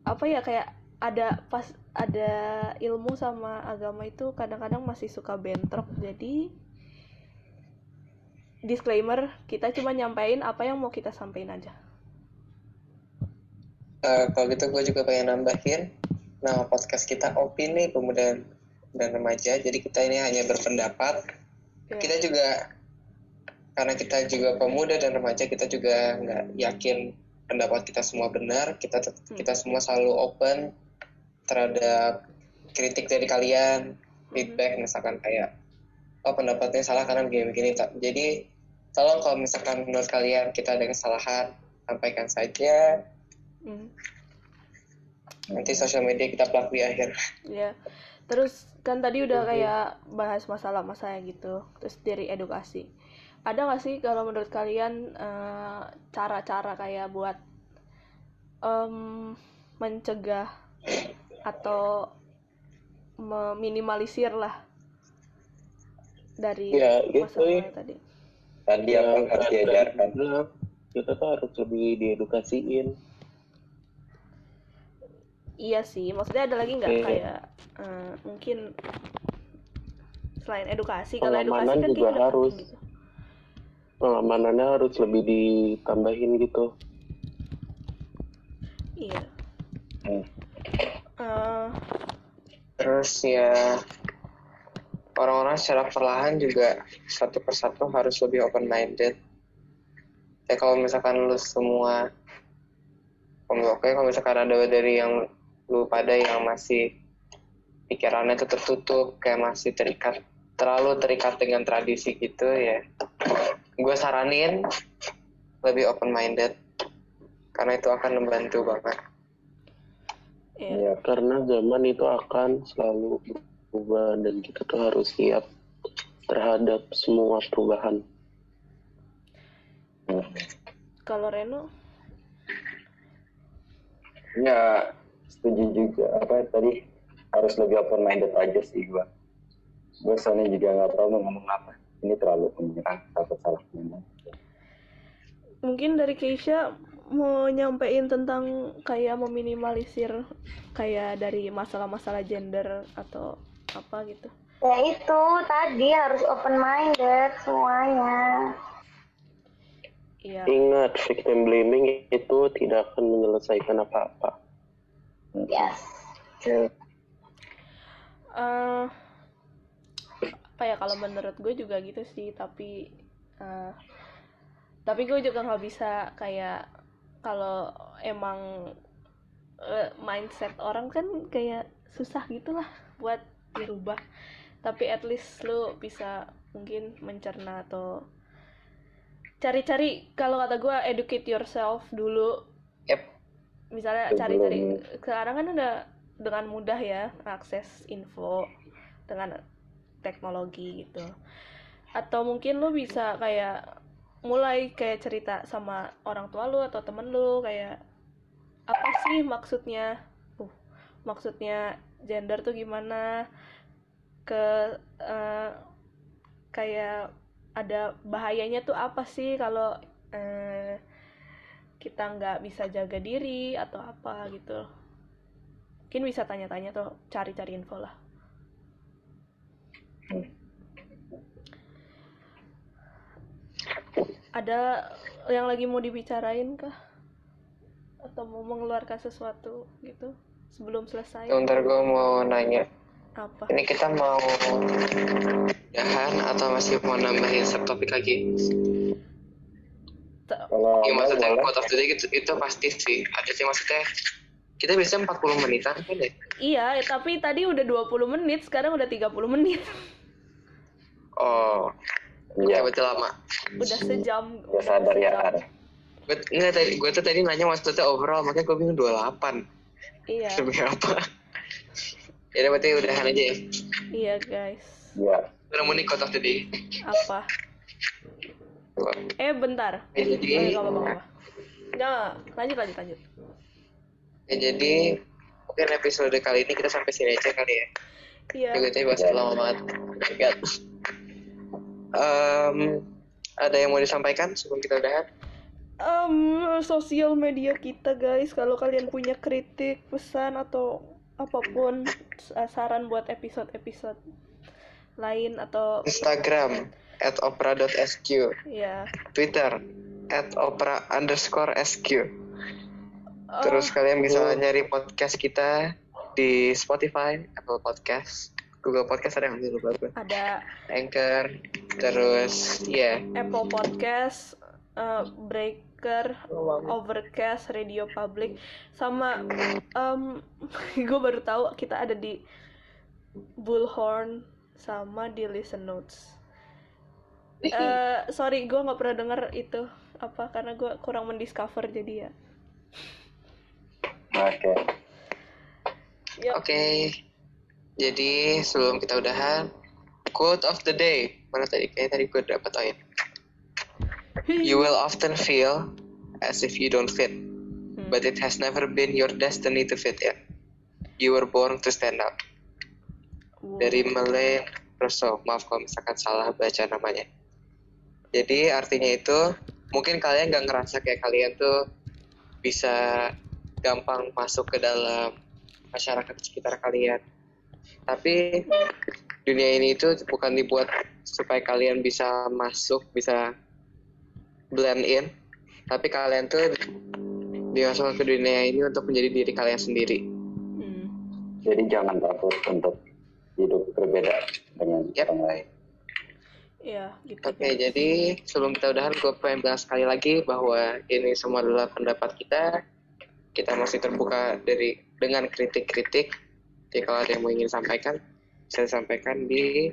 apa ya kayak ada pas ada ilmu sama agama itu kadang-kadang masih suka bentrok jadi disclaimer kita cuma nyampein apa yang mau kita sampaikan aja Eh, kalau gitu gue juga pengen nambahin nama podcast kita opini pemuda dan remaja. Jadi kita ini hanya berpendapat. Ya, Kita juga karena kita juga pemuda dan remaja, kita juga nggak yakin pendapat kita semua benar. Kita Hmm. kita semua selalu open terhadap kritik dari kalian, feedback misalkan kayak oh pendapatnya salah karena begini-begini. Jadi tolong kalau misalkan menurut kalian kita ada kesalahan, sampaikan saja. hmm. Nanti sosial media kita plug di akhir. Ya, terus kan tadi udah kayak bahas masalah masalah gitu, terus dari edukasi. Ada nggak sih kalau menurut kalian eh, cara-cara kayak buat em, mencegah atau meminimalisir lah dari Ya, itu masalah ya. tadi? tadi Ya, apa harus diajarkan kita tuh harus lebih diedukasiin. Iya sih, maksudnya ada lagi nggak kayak eh, mungkin selain edukasi, kalau edukasi kan juga harus. gitu. Pengamanannya harus lebih ditambahin gitu. Iya. Hmm. Eh, Terus ya orang-orang secara perlahan juga satu persatu harus lebih open minded. Ya kalau misalkan lu semua oke kalau misalkan ada dari yang lu pada yang masih pikirannya itu tertutup kayak masih terikat terlalu terikat dengan tradisi gitu ya gue saranin lebih open minded karena itu akan membantu banget iya. Iya. Karena zaman itu akan selalu berubah dan kita tuh harus siap terhadap semua perubahan. Kalau Reno, ya setuju juga apa tadi harus lebih open minded aja sih gua gue soalnya juga nggak tahu mau ngomong apa ini terlalu menyerang takut salah ngomong mungkin dari Keisha mau nyampein tentang kayak meminimalisir kayak dari masalah-masalah gender atau apa gitu. Ya itu tadi harus open minded semuanya. Iya. Ingat, victim blaming itu tidak akan menyelesaikan apa-apa. Yes. True. eh apa ya kalau menurut gue juga gitu sih tapi eh, tapi gue juga nggak bisa kayak kalau emang eh, mindset orang kan kayak susah gitulah buat dirubah. Tapi at least lu bisa mungkin mencerna atau cari-cari kalau kata gue educate yourself dulu. Yep. Misalnya cari-cari sekarang kan udah dengan mudah ya akses info dengan teknologi gitu. Atau mungkin lu bisa kayak mulai kayak cerita sama orang tua lu atau temen lu kayak apa sih maksudnya? Uh, maksudnya gender tuh gimana? Ke eh, kayak ada bahayanya tuh apa sih kalau eh, kita nggak bisa jaga diri atau apa gitu. Mungkin bisa tanya-tanya tuh cari-cari info lah ada yang lagi mau dibicarain kah atau mau mengeluarkan sesuatu gitu sebelum selesai Sebentar gue mau nanya. apa Ini kita mau dahan atau masih mau nambahin subtopik lagi? Kalau Iya mau maksudnya boleh. quote of the day itu, itu pasti sih. Ada sih maksudnya kita biasanya 40 menitan kan ya? iya tapi tadi udah 20 menit sekarang udah 30 menit Oh, Iya, ya betul lama. udah sejam ya sadar ya. Ar. Gue enggak tadi gue tuh tadi nanya maksudnya overall makanya gue bingung 28. iya Demi apa? Ya udah, berarti udahan aja ya. iya guys Ya, Udah mau nih the day. apa eh bentar Ya, oh, jadi ya, nggak apa-apa, nggak apa-apa. Nggak, lanjut lanjut lanjut ya, jadi mungkin episode kali ini kita sampai sini aja kali ya. iya Juga tadi bahas lama banget. Oh my God. Em, ada yang mau disampaikan sebelum kita udahan? um, sosial media kita guys kalau kalian punya kritik pesan atau apa pun s- saran buat episode-episode lain atau Instagram at opera.sq ya Twitter at opera underscore sq. Oh, Terus kalian bisa nyari podcast kita di Spotify, Apple Podcast, Google Podcast ada yang lupa gue. ada Anchor, terus ya Apple Podcast uh, Breaker Overcast Radio Public sama um, gue baru tahu kita ada di Bullhorn sama di Listen Notes Eh, sorry gue nggak pernah denger itu apa karena gue kurang mendiscover jadi ya oke. ya Oke. Jadi sebelum kita udahan, quote of the day. Mana tadi? Kayaknya tadi gue dapat You will often feel as if you don't fit, but it has never been your destiny to fit in. You were born to stand out. Wow. Dari Malay Rousseau. Maaf kalau misalkan salah baca namanya. Jadi artinya itu mungkin kalian nggak ngerasa kayak kalian tuh bisa gampang masuk ke dalam masyarakat sekitar kalian. Tapi dunia ini itu bukan dibuat supaya kalian bisa masuk, bisa blend in. Tapi kalian tuh dimasukkan ke dunia ini untuk menjadi diri kalian sendiri. Hmm. Jadi jangan takut untuk hidup berbeda dengan Yap. orang lain. ya gitu Oke, guys. jadi sebelum kita udahan, gue pengen bilang sekali lagi bahwa ini semua adalah pendapat kita. Kita masih terbuka dari dengan kritik-kritik. Jadi kalau ada yang mau ingin sampaikan, bisa disampaikan di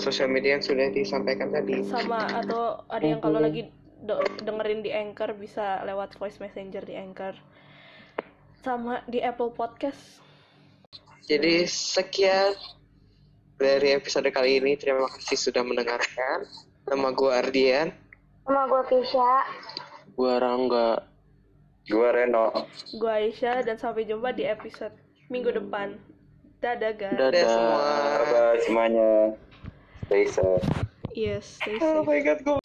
sosial media yang sudah disampaikan tadi. sama atau ada yang kalau lagi de- dengerin di Anchor bisa lewat voice messenger di Anchor sama di Apple Podcast Jadi sekian dari episode kali ini. Terima kasih sudah mendengarkan. Nama gue Ardian. Sama gue Kisha. Gua Rangga. Gua Reno. gue Aisyah dan sampai jumpa di episode minggu depan dadah guys Dadah. Dadah semua. Bye semuanya. Stay safe. yes stay Oh safe my god, gue